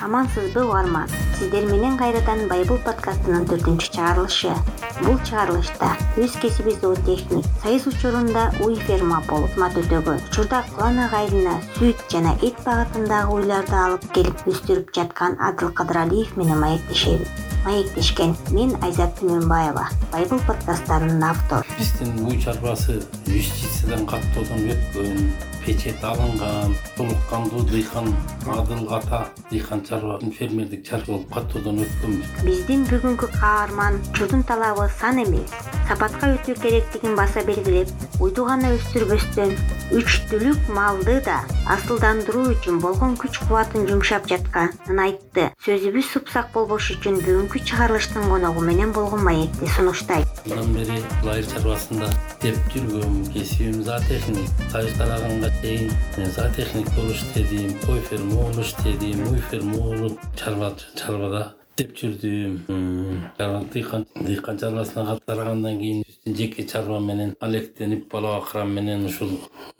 амансызбы угарман сиздер менен кайрадан байбул подкастынын төртүнчү чыгарылышы. Бул чыгарылышта өз кесиби зоотехник союз учурунда уй ферма болуп кызмат өтөгөн. Учурда кулан агайына сүт жана эт багытындагы уйларды алып келип өстүрүп жаткан адыл кыдыралиев менен маектешебиз маектешкен мен айзат түмөнбаева байбул подкасттарынын автору. Биздин уй чарбасы юстициядан каттоодон өткөн печать алынган толук кандуу дыйкан адыл ата дыйкан чарба фермердик чарба болуп каттоодон өткөнбүз биздин бүгүнкү каарман учурдун талабы сан эмес. Сапатка өтүү керектигин баса белгилеп уйду гана өстүрбөстөн үчтүлүк малды да асылдандыруу үчүн болгон күч кубатын жумшап жатканын айтты. Сөзүбүз супсак болбош үчүн бүгүнкү чыгарылыштын коногу менен болгон маекти сунуштайт. Мындан бери айыл чарбасында иштеп жүргөм кесибим зоотехник союз тараганга зоотехник болуп иштедим кой ферма болуп иштедим уй ферма болуп чарбада иштеп жүрдүм. Дыйкан дыйкан чарбасына тарагандан кийин жеке чарба менен алектенип бала бакырам менен ушул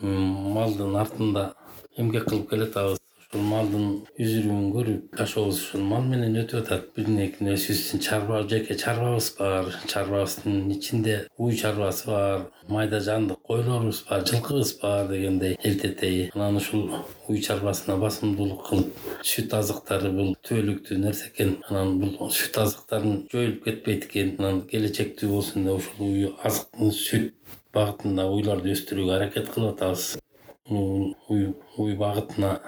малдын артында эмгек кылып келатабыз ушул малдын үзүрүүн көрүп жашообуз ушул мал менен өтүп атат. Биринекин өзүбүздүн чарба жеке чарбабыз бар. Чарбабыздын ичинде уй чарбасы бар майда жандык койлорубуз бар жылкыбыз бар дегендей эртетеи анан ушул уй чарбасына басымдуулук кылып сүт азыктары бул түбөлүктүү нерсе экен. Анан бул сүт азыктарын жоюлуп кетпейт экен. Анан келечектүү болсун деп ушул уй азык сүт багытында уйларды өстүрүүгө аракет кылып атабыз уй багытына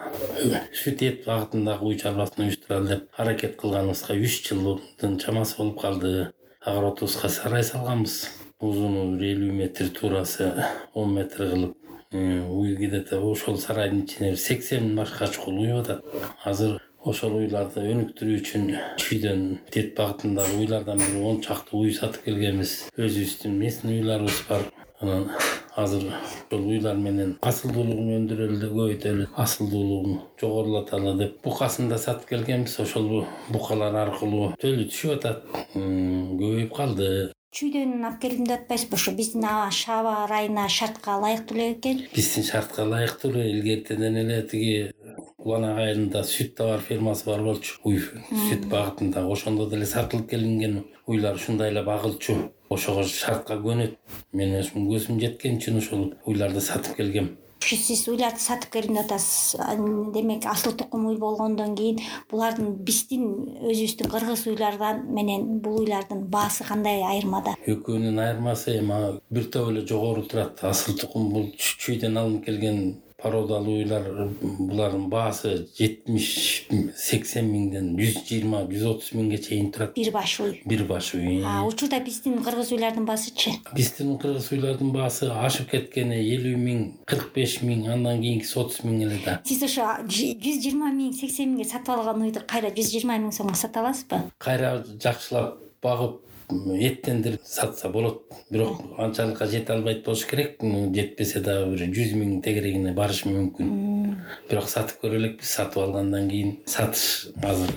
эт багытындагы уй чарбасын уюштуралы деп аракет кылганыбызга үч жылдын чамасы болуп калды. Огородубузга сарай салганбыз. Узуну бир элүү метр туурасы он метр кылып уй где то ошол сарайдын ичине сексен башка чукул уй атат. Азыр ошол уйларды өнүктүрүү үчүн чүйдөн эт багытындагы уйлардан бир он чакты уй сатып келгенбиз. Өзүбүздүн местный уйларыбыз бар. Анан азыр ошол уйлар менен асылдуулугун өндүрөлү көбөйтөлү асылдуулугун жогорулаталы деп. Букасын да сатып келгенбиз ошол букалар аркылуу төлү түшүп атат. Көбөйүп калды. Чүйдөн алып келдим деп атпайсызбы ошо биздин шаба райына шартка ылайыктуу эле бекен биздин шартка ылайыктуу эле илгертеден эле тиги кулан ак айылында сүт товар фермасы бар болчу. Уй сүт багытында ошондо деле сатылып келинген уйлар ушундай эле багылчу ошого шартка көнөт. Мен өзүм көзүм жеткен үчүн ушул уйларды сатып келгем. Сиз уйларды сатып келдим деп атасыз демек асыл тукум уй болгондон кийин булардын биздин өзүбүздүн кыргыз уйлардан менен бул уйлардын баасы кандай айырмада? Экөөнүн айырмасы эми бир топ эле жогору турат. Асыл тукум бул чүйдөн алынып келген породалуу уйлар булардын баасы жетимиш сексен миңден жүз жыйырма жүз отуз миңге чейин турат. Бир баш уй. Бир баш уй. Учурда биздин кыргыз уйлардын баасычы? Биздин кыргыз уйлардын баасы ашып кеткени элүү миң кырк беш миң андан кийинкиси отуз миң эле да. Сиз ошо жүз жыйырма миң сексен миңге сатып алган уйду кайра жүз жыйырма миң сомго сата аласызбы? Кайра жакшылап багып эттендирип сатса болот. Бирок анчалыкка жете албайт болуш керек. Жетпесе дагы бир жүз миң тегерегине барышы мүмкүн. Бирок сатып көрө элекпиз сатып алгандан кийин сатыш азыр.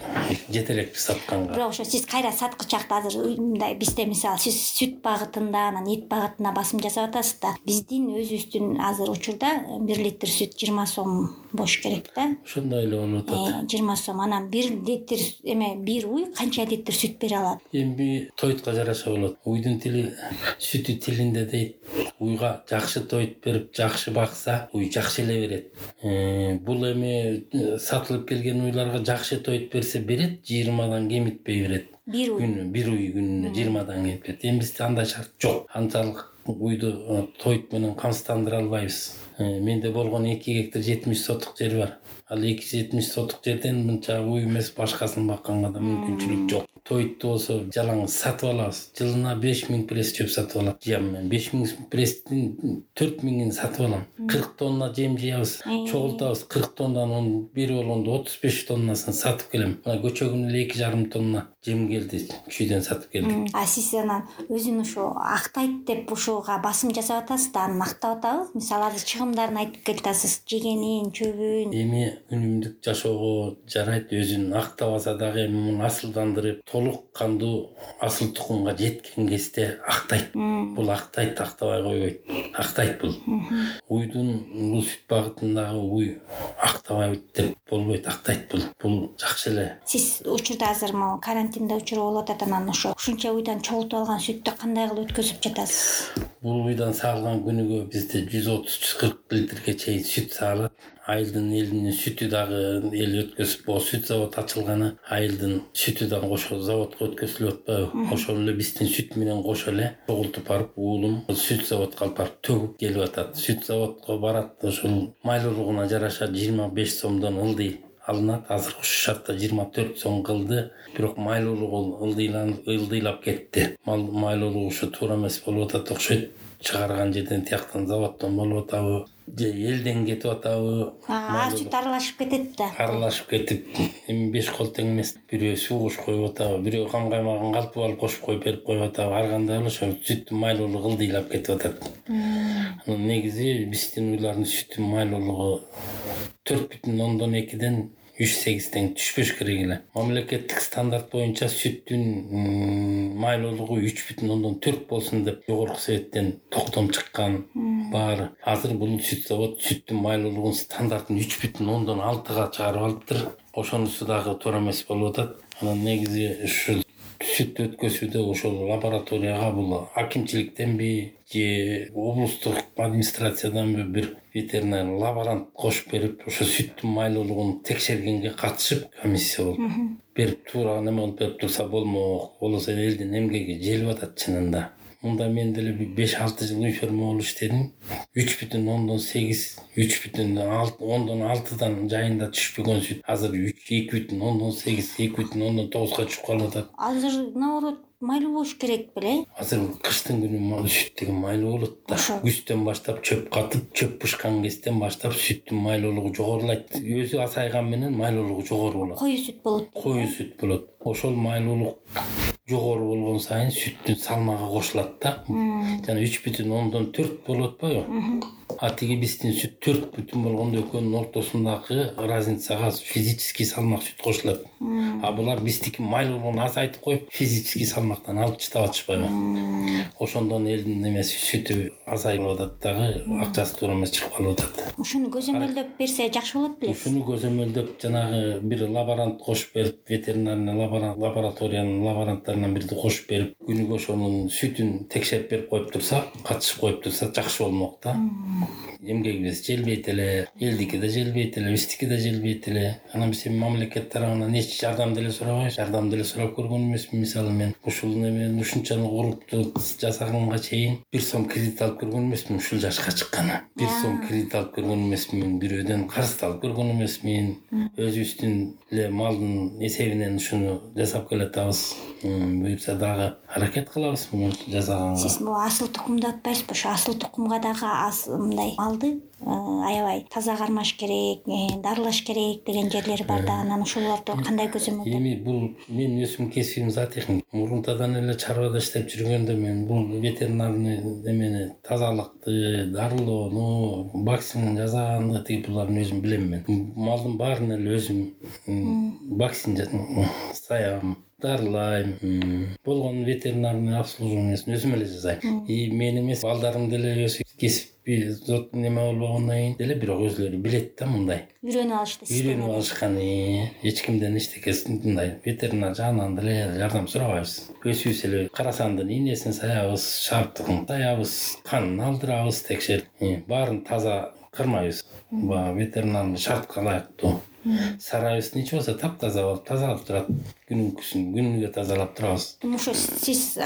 Жете элекпиз сатканга. Бирок ошо сиз кайра саткычакта азыр мындай бизде мисалы сиз сүт багытында анан эт багытына басым жасап атасыз да. Биздин өзүбүздүн азыр учурда бир литр сүт жыйырма сом болуш керек да. Ошондой эле болуп атат. Э, жыйырма сом анан бир литр эме бир уй канча литр сүт бере алат? Эми тойтко жараша болот. Уйдун тили сүтү тилинде дейт. Уйга жакшы тойт берип жакшы бакса уй жакшы эле берет. Э, бул эми э, сатылып келген уйларга жакшы тойт берсе берет жыйырмадан кемитпей берет. Бир уй. Күнү бир уй күнүнө жыйырмадан кемитпей берет. Эми бизде андай шарт жок. Анчалык уйду тойт менен камсыздандыра албайбыз. Менде болгон эки гектар жетимиш соток жер бар. Ал эки жетимиш соток жерден мынча уй эмес башкасын бакканга да мүмкүнчүлүк жок. Тойту болсо жалаң сатып алабыз. Жылына беш миң пресс жөп сатып алам. Жыям мен. Беш миң пресстин төрт миңин сатып алам. Кырк тонна жем жыябыз чогултабыз. Кырк тоннанын бери болгондо отуз беш тоннасын сатып келем. Мына көчөгүнү эле эки жарым тонна жемгелди чүйдөн сатып келдик а сиз анан өзүн ушу актайт деп ушуга басым жасап атасыз да анын актап атабы мисалы азыр чыгымдарын айтып келатасыз жегенин чөбүн эми үнүмдүк жашоого жарайт өзүн актабаса дагы эми муну асылдандырып толук кандуу асыл тукумга жеткен кезде актайт бул актайт актабай койбойт. Актайт бул. Уйдун бул сүт багытындагы уй актабайт деп болбойт. Актайт бул. Бул жакшы эле. Сиз учурда азыр могу карантиндээ учуру болуп атат анан ошо ушунча уйдан чогултуп алган сүттү кандай кылып өткөзүп жатасыз? Бул уйдан саалган күнүгө бизде жүз отуз жүз кырк литрге чейин сүт саалат айылдын элинин сүтү дагы эл өткөзүп могу сүт завод ачылганы айылдын сүтү дагы ошол заводко өткөзүлүп атпайбы? Ошол эле биздин сүт менен кошо эле чогултуп барып уулум сүт заводко алып барып төгүп келип атат. Сүт заводко барат ошол майлуулугуна жараша жыйырма беш сомдон ылдый алынат. Азыркы ушул шартта жыйырма төрт сом кылды. Бирок майлуулугу ылдыйлап кетти. Майлуулугу ушу туура эмес болуп атат окшойт чыгарган жерден тияктан заводдон болуп атабы же элден кетип атабы. Сүт аралашып кетет да. Аралашып кетип эми беш кол тең эмес. Бирөө суугуш коюп атабы бирөө кам каймагын калпып алып кошуп коюп берип коюп атабы. Ар кандай эле ошо сүттүн майлуулугу ылдыйлап кетип атат. Анан негизи биздин уйлардын сүтүнүн майлуулугу төрт бүтүн ондон экиден үч сегиз тең түшпөш керек эле мамлекеттик стандарт боюнча сүттүн майлуулугу үч бүтүн ондон төрт болсун деп жогорку советтен токтом чыккан баары. Азыр бул сүт завод сүттүн майлуулугунун стандартын үч бүтүн ондон алтыга чыгарып алыптыр. Ошонусу дагы туура эмес болуп атат. Анан негизи ушул сүт өткөзүүдө ошол лабораторияга бул акимчиликтенби же облустук администрацияданбы бир ветеринарный лаборант кошуп берип ошо сүттүн майлуулугун текшергенге катышып комиссия болуп. Берип туура неме кылып берип турса болмок болбосо элдин эмгеги желип атат чынында. Мында мен деле беш алты жыл үй ферма болуп иштедим үч бүтүн ондон сегиз үч бүтүн ондон алтыдан жайында түшпөгөн сүт. Азыр эки бүтүн ондон сегиз эки бүтүн ондон тогузга түшүп калып атат. Азыр наоборот майлуу болуш керек беле. Азыр кыштын күнү сүт деген майлуу болот да. Күздөн баштап чөп катып чөп бышкан кезден баштап сүттүн майлуулугу жогорулайт. Өзү азайган менен майлуулугу жогору болот. Кою сүт болот. Кою сүт болот. Ошол майлуулук жогору болгон сайын сүттүн салмагы кошулат да. Жана үч бүтүн ондон төрт болуп атпайбы а тиги биздин сүт төрт бүтүн болгондо экөөнүн ортосундагы разницага физический салмак сүт кошулат. А булар биздики майлуулугун азайтып коюп физический салмактан алып таштап атышпайбы ошондон элдин немеси сүтү азайып атат дагы акчасы туура эмес чыгып калып атат. Ушуну көзөмөлдөп берсе жакшы болот белеби ушуну көзөмөлдөп жанагы бир лаборант кошуп берип ветеринарный лабораториянын лаборанттарынан бирди кошуп берип күнүгө ошонун сүтүн текшерип берип коюп турса катышып коюп турса жакшы болмок да эмгегибиз желбейт эле элдики да желбейт эле биздики да желбейт эле. Анан биз эми мамлекет тарабынан эч жардам деле сурабайбыз жардам деле сурап көргөн эмесмин. Мисалы мен ушул немени ушунчалык урукту жасаганга чейин бир сом кредит алып көргөн эмесмин ушул жашка чыкканы. Бир сом кредит алып көргөн эмесмин бирөөдөн карыз да алып көргөн эмесмин. Өзүбүздүн эле малдын эсебинен ушуну жасап келатабыз. Буюрса дагы аракет кылабыз муну жасаганга. Сиз могу асыл тукум деп атпайсызбы? Ошо асыл тукумга дагы мындай малды э, аябай таза кармаш керек э, дарылаш керек деген жерлери бар да. Анан ошолорду кандай көзөмөлдөп эми бул менин өзүмдүн кесибим зоотехник мурунтадан эле чарбада иштеп жүргөндө мен бул ветеринарный немени тазалыкты дарылоону вакцина жасаганды тиги буларын өзүм билем мен. Малдын баарын эле өзүм вакцина саям дарылайм болгон ветеринарный обслуживаниясын өзүм эле жасайм. И мен эмес балдарым деле кесип неме болбогондон кийин деле бирок өзүлөрү билет да мындай. Үйрөнүп алышты үйрөнүп алышкан эч кимден эчтекеси мындай ветеринар жагынан деле жардам сурабайбыз. Өзүбүз эле карасандын ийнесин саябыз шарптыгын саябыз канын алдырабыз текшерип баарын таза кырмайбыз. Баягы ветеринарный шартка ылайыктуу сарайыбыз нече болсо таптаза болуп тазалап турат. Күнүгүсүн күнүгө тазалап турабыз. Ошо сиз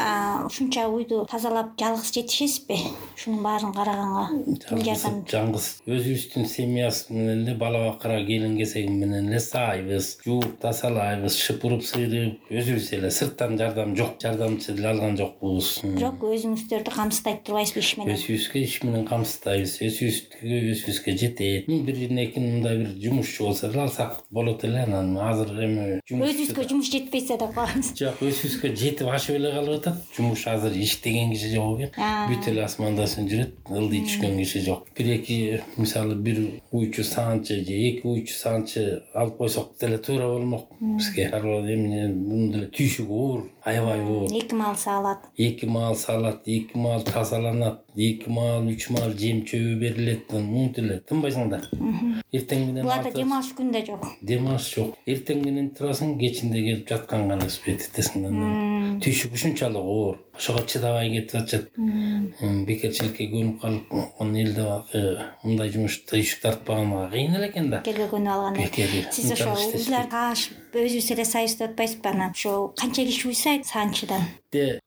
ушунча уйду тазалап жалгыз жетишесизби? Ушунун баарын караганга ким жардам. жалгыз. Өзүбүздүн семьябыз менен эле бала бакыра келин кесегим менен эле саайбыз жууп тазалайбыз шыпырып сыйрып. Өзүбүз эле сырттан жардам жок жардамчы деле алган жокпуз. Бирок өзүңүздөрдү камсыздайт турбайсызбы иш менен? Өзүбүзгө иш менен камсыздайбыз өзүбүзгө өзүбүзгө жетет. Бир эки мындай бир жумушчу болсо деле алсак болот эле анан азыр эми өзүбүзгө жумуш жетпесе деп коебуз. Жок өзүбүзгө жетип ашып эле калып атат. Жумуш азыр иштеген киши жок экен. Бүт эле асмандасын жүрөт ылдый түшкөн киши жок. Бир эки мисалы бир уйчу саанчы же эки уйчу саанчы алып койсок деле туура болмок. Бизге эми мунун деле түйшүгү оор аябай оор. эки маал саалат эки маал салат эки маал тазаланат эки маал үч маал жем чөбү берилет монтип эле тынбайсың да эртең менен буларда дем алыш күн да жок. Дем алыш жок. Эртең менен турасың кечинде келип жаткан гана успеть этесиң да анан түйшүк ушунчалык оор. Ошого чыдабай кетип атышат. Бекерчиликке көнүп калып анан элде мындай жумуш түйшүк тартпаганга кыйын эле экен да. Бекерге көнүп алган бекер сиз ошо тааш өзүбүз эле сайыстап атпайсызбы анан ошо канча киши уйсайт саанчыдан.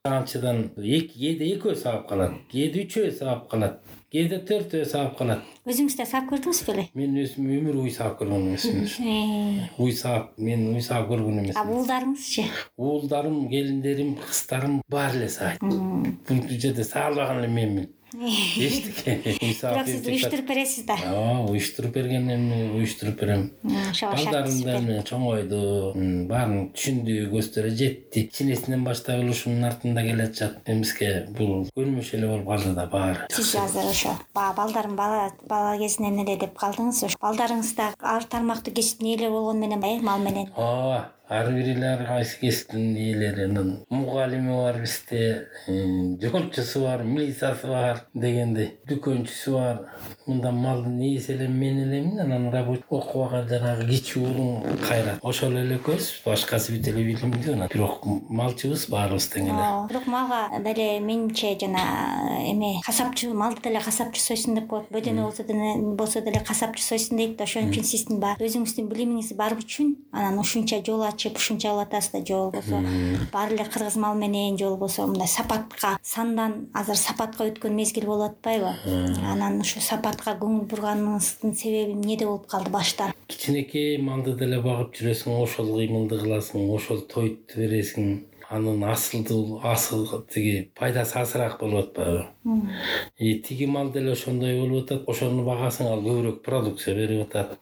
Саанчыдан кээде экөө саап калат кээде үчөө саап калат кээде төртөө саап калат. Өзүңүз да саап көрдүңүз беле мен өзүм өмүр уй саап көргөн эмесмин уй саап мен уй саап көргөн а эмесмин уулдарыңызчы уулдарым келиндерим кыздарым баары эле саайт бул жерде саалбаган эле менмин бирок сиз уюштуруп бересиз да? Ооба уюштуруп берген эми уюштуруп берем. Балдарым да эми чоңойду. Баарын түшүндү көздөрү жетти. Кичинесинен баштап эле ушунун артында келе атышат эми бул көнүмүш эле болуп калды да баары сиз азыр ошо. Баягы балдарым бала бала кезинен эле деп калдыңыз ошо. Балдарыңыз да ар тармактуу кесиптин ээлери болгону менен э мал менен. Ооба ар бири ар кайсы кесиптин ээлери анан мугалими бар бизде жолчусу бар милициясы бар дегендей дүкөнчүсү бар. Мында малдын ээси эле мен элемин анан рабочий окубаган жанагы кичи уулум кайрат. Ошол эле экөөбүз башкасы бүт эле билимдүү анан. Бирок малчыбыз баарыбыз тең эле. Ооба бирок малга деле менимче жана эме касапчы малды деле касапчы сойсун деп коет бөдөнө болсо болсо деле касапчы сойсун дейт ошон үчүн сиздин баягы өзүңүздүн билимиңиз бар үчүн анан ушунча жол ачып ушунча кылып атасыз да же болбосо баары эле кыргыз мал менен же болбосо мындай сапатка сандан азыр сапатка өткөн мезгил болуп атпайбы анан ушу сапатка көңүл бурганыңыздын себеби эмнеде болуп калды башта? Кичинекей малды деле багып жүрөсүң ошол кыймылды кыласың ошол тойту бересиң. Анын асылдуу асыл тиги пайдасы азыраак болуп атпайбы и тиги мал деле ошондой болуп атат ошону багасың ал көбүрөөк продукция берип атат.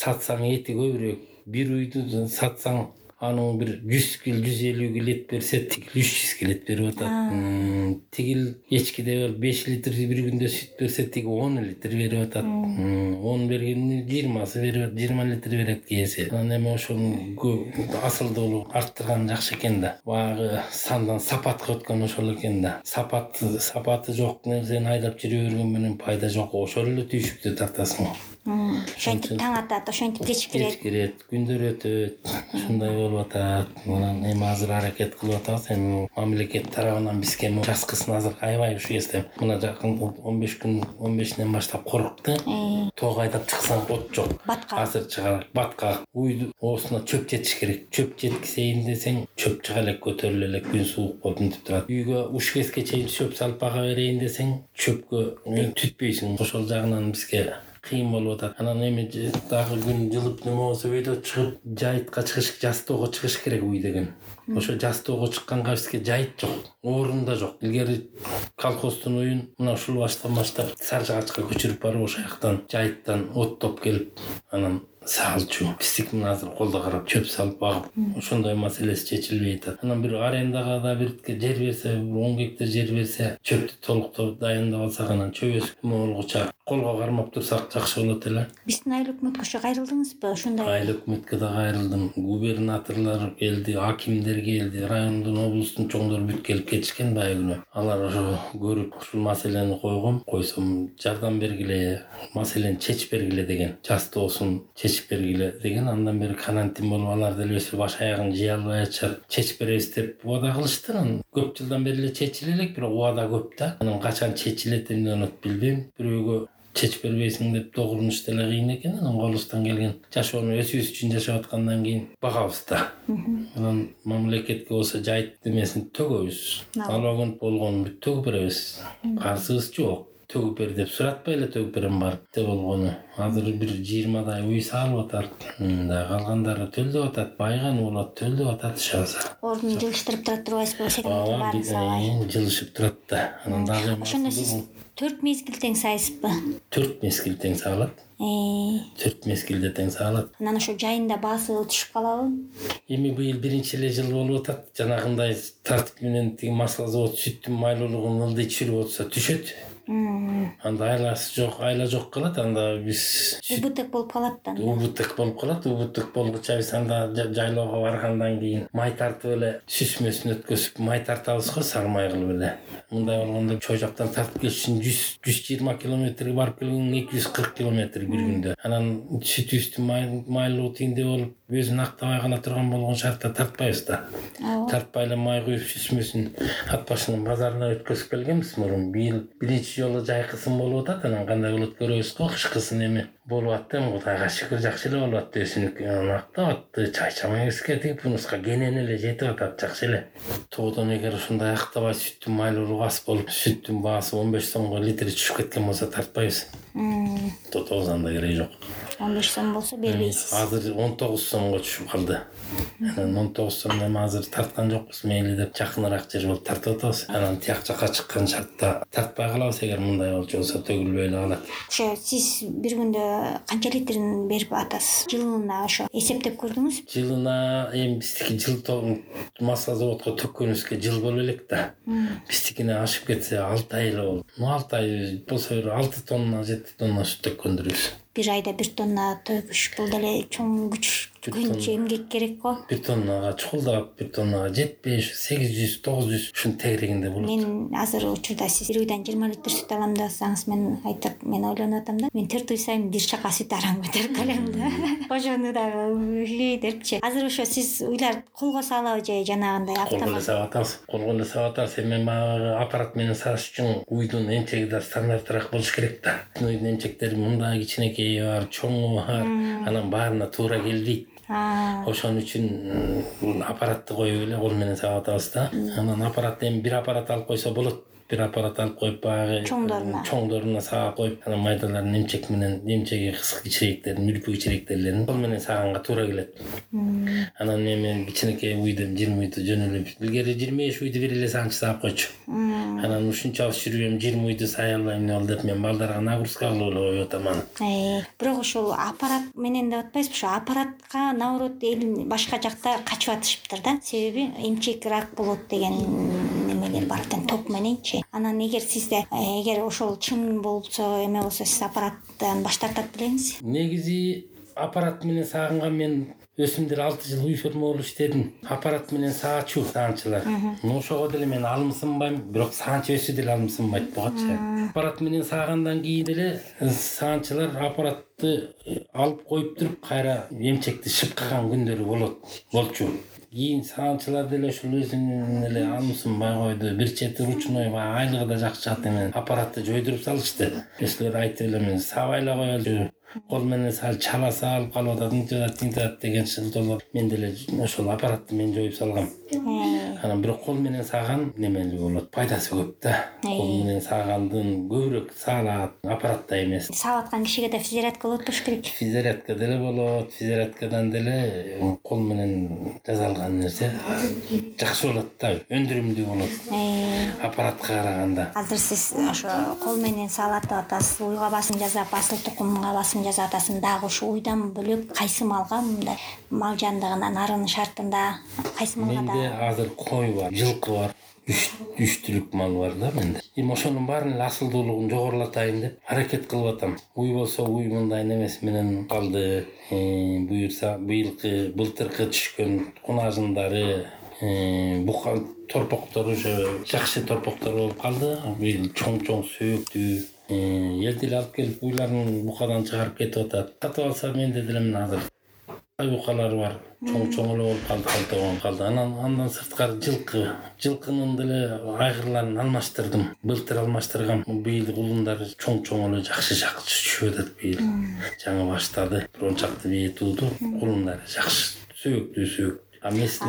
Сатсаң эти көбүрөөк бир уйду сатсаң анын бир жүз кил жүз элүү кил эт берсе тигил үч жүз кил эт берип атат. Тигил эчкиде беш литр бир күндө сүт берсе тиги он литр берип атат. Он бергенин жыйырмасы берип жыйырма литр берет кээси анан эми ошону асылдуулук арттырган жакшы экен да. Баягы сандан сапатка өткөн ошол экен да. Сапаты сапаты жок нерсени айдап жүрө берген менен пайда жок. Ошол эле түйшүктү тартасың ошентип таң атат ошентип кеч кирет. кеч кирет күндөр өтөт ушундай болуп атат. Анан эми азыр аракет кылып атабыз эми мамлекет тарабынан бизге жаз кышын азыр аябай ушул кезде мына жакын он беш күн он бешинен баштап коркукту тоого айдап чыксаң от жок баткак азыр чыга баткак уйду оосуна чөп жетиш керек. Чөп жеткизейин десең чөп чыга элек көтөрүлө элек күн суук болуп мынтип турат. Үйгө уч кезге чейин чөп салып бага берейин десең чөпкө түтпөйсүң. Ошол жагынан бизге кыйын болуп атат. Анан эми дагы күн жылып неме болсо өйдө чыгып жайытка чыгыш жастоого чыгыш керек уй деген. Ошо жастоого чыкканга бизге жайыт жок орун да жок. Илгери колхоздун уюн мына ушул баштан баштап сары жагачка көчүрүп барып ошол жактан жайыттан оттоп келип анан салчу биздики мына азыр колдо карап чөп салып багып ошондой маселеси чечилбей атат. Анан бир арендага да бирке жер берсе бир он гектар жер берсе чөптү толуктап дайындап алсак анан чөп өсүп эме болгуча колго кармап турсак жакшы болот эле. Биздин айыл өкмөткө ошо кайрылдыңызбы? Ошондой. Айыл өкмөткө да кайрылдым. Губернаторлор келди акимдер келди. Райондун облустун чоңдору бүт келип кетишкен баягы күнү алар ошо көрүп ушул маселени койгом койсом жардам бергиле маселени чечип бергиле деген жастоосун чечип бергиле деген. Андан бери карантин болуп алар деле өстүп баш аягын жый албай атышат чечип беребиз деп убада кылышты анан көп жылдан бери эле чечиле элек бирок убада көп да. Анан качан чечилет эмне болот билбейм. Бирөөгө чечип бербейсиң деп догурунуш деле кыйын экен анан колубуздан келген жашоону өзүбүз үчүн жашап аткандан кийин багабыз да. Анан мамлекетке болсо жайыт эмесин төгөбүз. Налогун болгонун бүт төгүп беребиз. Карызыбыз жок. Төгүп бер деп суратпай эле төгүп берем барып болгону. Азыр бир жыйырмадай уй салып атат. Мындай калгандары төлдөп атат байганы болот төлдөп атат иш ордун жылыштырып тура турбайсызбы ооба баарын салбай жылышып турат да. Анан дагы ошондо сиз төрт мезгил тең сайсызбы төрт мезгил тең саалат. Э, төрт мезгилде тең саалат. Анан ошо жайында баасы түшүп калабы эми быйыл биринчи эле жыл болуп атат. Жанагындай тартип менен тиги масло завод сүттүн майлуулугун ылдый түшүрүп атса түшөт анда айласы жок айла жок калат анда биз сүт убытык болуп калат да? Анда убутык болуп калат убутык болгуча биз анда жа- жайлоого баргандан кийин май тартып эле сүзмөсүн өткөзүп май тартабыз го сары кылып эле. Мындай болгондо чоо жактан тартып келиш үчүн жүз жүз жыйырма километрге барып келгенге эки жүз кырк километр бир күндө. Анан сүтүбүздүн майлуу тигиндей болуп өзүн актабай кала турган болгон шартта тартпайбыз да. Ооба. Тартпай эле май куюп сүзмөсүн ат башынын базарына өткөзүп келгенбиз мурун быйыл биринчи жолу жайкысын болуп атат анан кандай болот көрөбүз го кышкысын эми болуп атты эми кудайга шүгүр жакшы эле болуп атты өсүмдүк анан актап атты чайчамайбызга тиги бунуска кенени эле жетип атат жакшы эле. Тоодон эгер ушундай актабай сүттүн майлуулугу аз болуп сүттүн баасы он беш сомго литри түшүп кеткен болсо тартпайбыз. Тотобуз анда кереги жок. он беш сом болсо бербейсиз. азыр он тогуз сомго түшүп калды. Анан он тогуз сомдо эми азыр тарткан жокпуз мейли деп жакыныраак жер болуп тартып атабыз. Анан тияк жака чыккан шартта тартпай калабыз эгер мындай болчу болсо төгүлбөй эле калат. Ошо сиз бир күндө канча литрин берип атасыз? Жылына ошо эсептеп көрдүңүзбү жылына эми биздики жыл то- масло заводко төккөнүбүзгө жыл боло элек да. Биздикине ашып кетсе алты ай эле болду. Ну алты ай болсо бир алты тонна жети тонна сүт төккөндүрбүз бир айда бир тонна төгүш. Бул деле чоң күч көйүнчө эмгек керек го. Бир тоннага чукулдап бир тоннага жетпеш сегиз жүз тогуз жүз ушунун тегерегинде болот. Мен азыр учурда сиз бир жыйырма литр сүт алам десаңыз мен айтып мен ойлонуп атам да мен төрт үй сайын бир чака сүт араң көтөрүп келем да. Ошону дагы үй депчи. Азыр ошо сиз уйлар колго салабы же жанагындай колго эле саап атабыз. Колго эле саап атабыз. Эми баягы аппарат менен сааш үчүн уйдун эмчеги да стандарттуураак болуш керек да. Уйдун эмчектери мындай кичинекейи бар чоңу бар анан баарына туура келбейт ошон үчүн аппаратты коюп эле кол менен саап атабыз да анан аппаратты эми бир аппарат алып койсо болот бир аппарат алып коюп баягы Чоңдоруна. чоңдоруна саап коюп анан майдаларын эмчек менен эмчеги кыска кичирээктерин үлпү кичирээктерлерин кол менен сааганга туура келет. Анан эми кичинекей уйду жыйырма уйду жөн эле илгери жыйырма беш уйду бир эле саамчы саап койчу. Анан ушунча алыс жүрүп эми жыйырма уйду сая албайм эмне болду деп мен балдарга нагрузка кылып эле коюп атам аны э, бирок ошол аппарат менен деп атпайсызбы ошо аппаратка наоборот эл башка жакта качып атышыптыр да. Себеби эмчекирээк болот деген бар экен ток мененчи анан эгер сизде э, эгер ошол чын болсо эме болсо сиз аппараттан баш тартат белеңиз негизи аппарат менен сааганга мен. Өсүмдөр алты жыл уй ферма болуп иштедим. Аппарат менен саачу саанчылар. Ошого деле мен алымсынбайм бирок саанчы өсү деле алымсынбайт бугачы аппарат менен саагандан кийин деле э, саанчылар аппаратты э, алып коюп туруп кайра эмчекти шыпкаган күндөрү болот болчу кийин саанчылар деле ушул өзүнүн эле алымсынбай койду. Бир чети ручной баягы айлыгы да жакшы чыгат эми аппаратты жойдуруп салышты. Силер айтып эле сабай эле коелучу кол менен сал чала салып калып атат мынтип атат тинтип атат деген шылтоолор мен деле ошол аппаратты мен жоюп салгам анан бирок кол менен сааган немелүү болот пайдасы көп да. Кол менен саагандын көбүрөөк саалат аппараттай эмес. Саап аткан кишиге да физзарядка болот керек. Физзарядка деле болот физзарядкадан деле кол менен жасалган нерсе жакшы болот да өндүрүмдүү болот. Аппаратка караганда. Азыр сиз ошо кол менен саалатып атасыз уйга басым жасап асыл тукумга басым жасап атасыз дагы ушул уйдан бөлөк кайсы малга мындай мал жандыгына нарынын шартында кайсы малга менде азыр кой бар жылкы бар үч түлүк мал бар да менде. Эми ошонун баарынын асылдуулугун жогорулатайын деп аракет кылып атам. Уй болсо уй мындай немеси менен калды Э, буюрса быйылкы былтыркы түшкөн кунажындары э, бука торпоктору ошо жакшы торпоктор болуп калды. Быйыл чоң чоң сөөктүү Э, эл деле алып келип уйларын букадан чыгарып кетип атат. Сатып алса менде деле мына азыр ай букалар бар. Чоң чоң эле болуп калды калтогон калды. Анан андан сырткары жылкы жылкынын деле айгырларын алмаштырдым. Былтыр алмаштыргам. Быйыл кулундары чоң чоң эле жакшы жакшы түшүп атат быйыл. Жаңы баштады. Бир он чакты бие тууду кулундары жакшы сөөктүү сөөк а болсо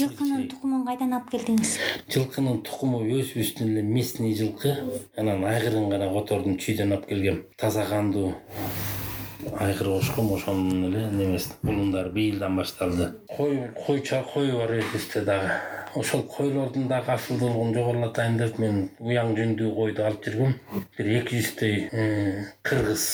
жылкынын тукумун кайдан алып келдиңиз? Жылкынын тукуму өзүбүздүн эле местный жылкы. Анан айгырын гана котордум чүйдөн алып келгем. Таза кандуу айгыр кошком ошонун эле немеси улундары быйылдан башталды. Кой койча кой бар өзүбүздө дагы? Ошол койлордун дагы асылдуулугун жогорулатайын деп мен уяң жүндүү койду алып жүргөм бир эки жүздөй э, кыргыз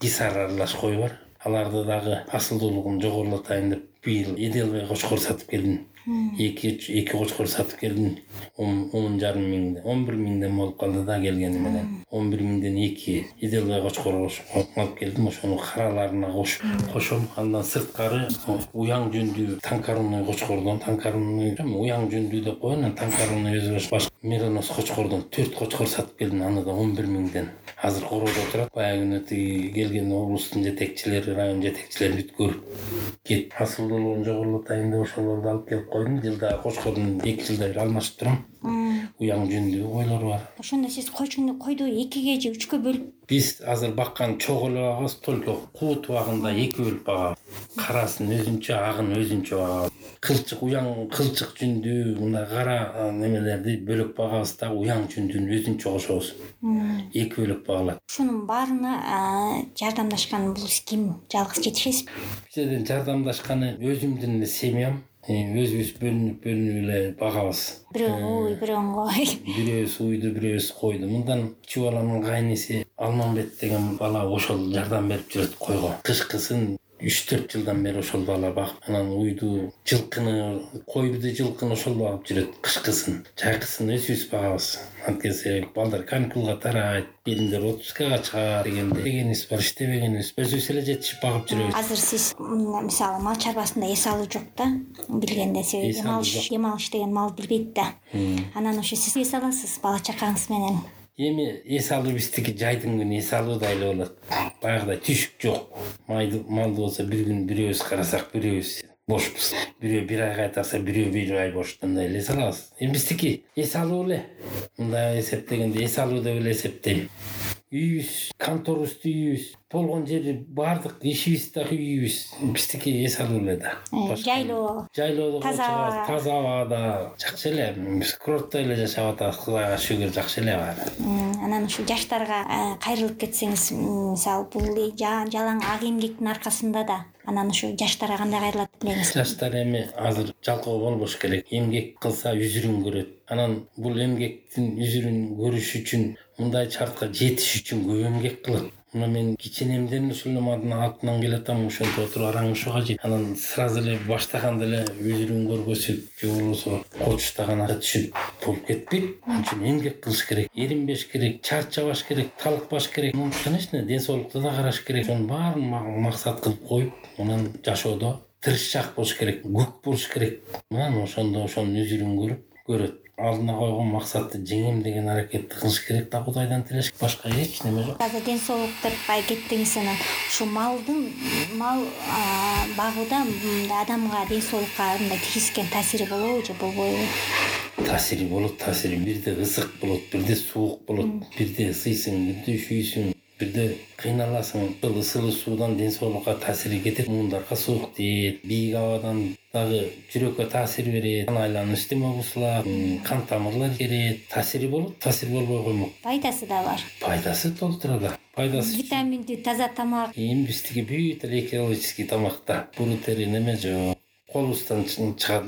гисар аралаш кой бар. Аларды дагы асылдуулугун жогорулатайын деп быйыл эделбай кочкор сатып келдим эки эки кочкор сатып келдим. Он жарым миңден он бир миңден болуп калды да келгени менен. Он бир миңден эки эделбай кочкор алып келдим. Ошону караларына кошуп кошом. Андан сырткары уяң жүндүү танкорунный кочкордон танкорунный уяң жүндүү деп коет анан танкорунный өзү башка меронос кочкордон төрт кочкор сатып келдим аны да он бир миңден. Азыр короодо турат баягы күнү тиги келген облусттун жетекчилери район жетекчилери бүт көрүп кетип асылдуулугун жогорулатайын деп ошолорду алып келип койдум. Жылда кочкордун эки жылда бир алмашып турам. Уяң жүндүү койлор бар. Ошондо сиз койчуну койду экиге же үчкө бөлүп. Биз азыр баккан чогуу эле багабыз только куу тубагында эки бөлүп багабыз. Карасын өзүнчө агын өзүнчө багабыз кылчык уяң кылчык жүндүү мындай кара немелерди бөлөк багабыз дагы уяң жүндүүнү өзүнчө кошобуз эки бөлөк багылат ушунун баарына жардамдашкан бул ким? Жалгыз жетишесизби? Жардамдашканы өзүмдүн эле семьям өзүбүз бөлүнүп бөлүнүп эле багабыз. Бирөө ууй бирөө кой бирөөбүз уйду бирөөбүз койду. Мындан кичүү баламдын кайниси алмамбет деген бала ошол жардам берип жүрөт койго кышкысын үч төрт жылдан бери ошол бала багып анан уйду жылкыны койду жылкыны ошол багып жүрөт кышкысын жайкысын өзүбүз багабыз анткени балдар каникулга тарайт келиндер отпускага чыгат дегенде иштегенибиз бар иштебегенибиз өзүбүз эле жетишип багып жүрөбүз азыр сиз мисалы мал чарбасында эс алуу жок да билгенде себеби эм алыш деген мал билбейт да. Анан ошо сиз эс аласыз бала чакаңыз менен эми эс алуу биздики жайдын күнү эс алуудай эле болот. Баягыдай түйшүк жок. Малды болсо бир күнү бирөөбүз карасак бирөөбүз бошпуз. Бирөө бир ай кайтарса бирөө бир ай боштондой эле эс алабыз. Эми биздики эс алуу эле. Мындай эсептегенде эс алуу деп эле эсептейм үйүбүз конторубуздун үйүбүз болгон жери баардык ишибиз дагы үйүбүз биздики эс алуу эле да. Э, жайлоо. жайлоодо таза аба таза абада жакшы эле биз курорттой эле жашап атабыз. Кудайга шүгүр жакшы эле баары анан ушул жаштарга э, кайрылып кетсеңиз мисалы бул жалаң ак эмгектин аркасында да анан ушу жаштарга кандай кайрылат элеңиз жаштар эми азыр жалкоо болбош керек. Эмгек кылса үзүрүн көрөт. Анан бул эмгектин үзүрүн көрүш үчүн мындай чартка жетиш үчүн көп эмгек кылат мына мен киченемден ушул эле артынан келатам ошентип отуруп араң ушуга жетип анан сразу эле баштаганда эле үзүрүн көргөзүп же болбосо кочуштаган түшүп болуп кетпейт. Ал үчүн эмгек кылыш керек эринбеш керек чарчабаш керек талыкпаш керек. Конечно ден соолукту да караш керек. Ошонун баарын максат кылып коюп анан жашоодо тырышчаак болуш керек көк болуш керек. Анан ошондо ошонун үзүрүн көрүп көрөт алдына койгон максатты жеңем деген аракетти кылыш керек да кудайдан тилеш башка эч неме жок. Азыр ден соолук деп кеттиңиз анан ушул малдын мал багууда мындай адамга ден соолукка мындай тийгизген таасири болобу же болбойбу? Таасири болот таасири бирде ысык болот бирде суук болот бирде ысыйсың бирде üşүйсүң бирде кыйналасың ушул ысылуу суудан ден соолукка таасири кетет муундарга суук тиет бийик абадан дагы жүрөккө таасир берет кан айлануу система бузулат кан тамырлар жиберет таасири болот таасир болбой коймок. Пайдасы да бар. Пайдасы толтура да пайдасы витаминдүү таза тамак. Эми биздики бүт эле экологический тамак да буру тери неме жок колубуздан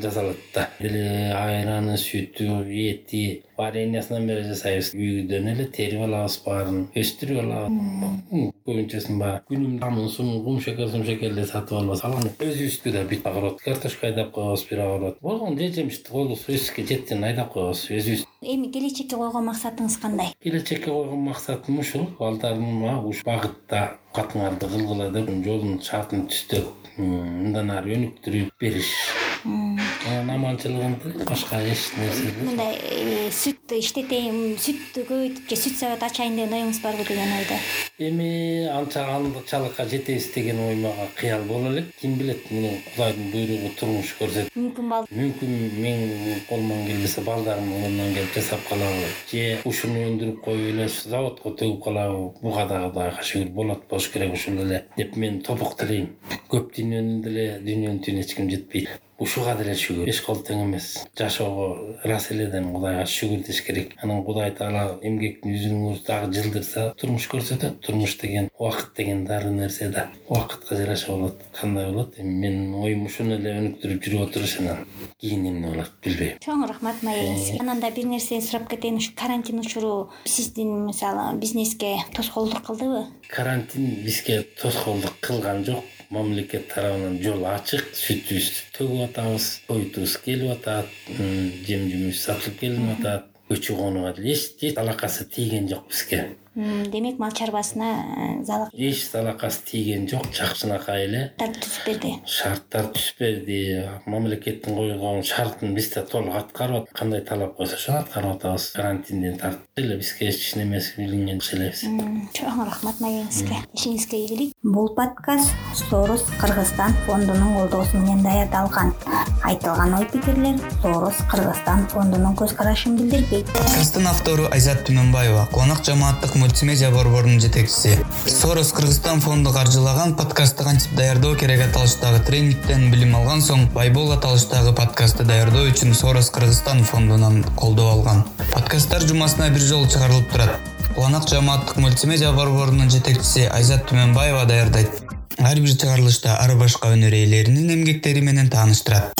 жасалат да. Деле айраны сүтү эти вареньясынан бери жасайбыз. Үйдөн эле терип алабыз баарын өстүрүп алабыз. Көбүнчөсүн баягы күнүм тамын сумун кумшекер сумшекерди сатып алып салган өзүбүздүкү да бүт огород картошка айдап коебуз бир огород болгон же жемишти колубуз өсүшкө жеткенин айдап коебуз өзүбүз эми келечекке койгон максатыңыз кандай? Келечекке койгон максатым ушул. Балдарыма ушул багытта катыңарды кылгыла деп жолун шартын түздөп мындан ары өнүктүрүп бериш анан аманчылыгын башка эч нерсе мындай э, сүт иштетейин сүттү көбөйтүп же сүт завод ачайын деген оюңуз барбы деген ойдо? Эми анчалыкка жетебиз деген ой мага кыял боло элек. Ким билет муну кудайдын буйругу турмуш көрсөтүп мүмкүн балким мүмкүн менин колуман келбесе балдарымдын колунан келип жасап калабы. Же ушуну өндүрүп коюп эле заводко төгүп калабы. Буга дагы кудайга шүгүр болот болуш керек ушул эле деп мен тобук тилейм. Көп дүйнөнү деле дүйнөнүн түбүнө эч ким жетпейт ушуга деле шүгүр эч кол тең эмес. Жашоого ырас эледен кудайга шүгүр деш керек. Анан кудай таала эмгектин үзүңүздү дагы жылдырса турмуш көрсөтөт. Турмуш деген убакыт деген дароо нерсе да. Убакытка жараша болот. Кандай болот? Эми менин оюм ушуну эле өнүктүрүп жүрүп отуруш анан. Кийин эмне болот билбейм. Чоң рахмат маегиңиз анан да бир нерсе сурап кетейин. Ушу карантин учуру сиздин мисалы бизнеске тоскоолдук кылдыбы? Карантин бизге тоскоолдук кылган жок мамлекет тарабынан жол ачык сүтүбүздү төгүп атабыз коютубуз келип атат жем жемиш сатылып келинип атат көчү конууга деле эч алакасы тийген жок бизге. Демек мал чарбасына э, эч залакасы тийген жок жакшынакай эле түзүп берди. шарттар түзүп берди. Мамлекеттин койгон шартын биз да толук аткарып кандай талап койсо ошону аткарып атабыз. Карантинден тартып эле бизге эч немеси илинген жок элебиз чоң рахмат маегиңизге ишиңизге ийгилик бул подкаст сорус кыргызстан фондунун колдоосу менен даярдалган айтылган ой пикирлер сорус кыргызстан фондунун көз карашын билдирбейт. Подкасттын автору айзат түмөнбаева конак жамааттык мультимедиа борборунун жетекчиси. Сорос кыргызстан фонду каржылаган подкастты кантип даярдоо керек аталыштагы тренингден билим алган соң байбол аталыштагы подкастты даярдоо үчүн сорос кыргызстан фондунан колдоо алган. Подкасттар жумасына бир жолу чыгарылып турат кубанак жамааттык мультимедиа борборунун жетекчиси айзат түмөнбаева даярдайт ар бир чыгарылышта ар башка өнөр ээлеринин эмгектери менен тааныштырат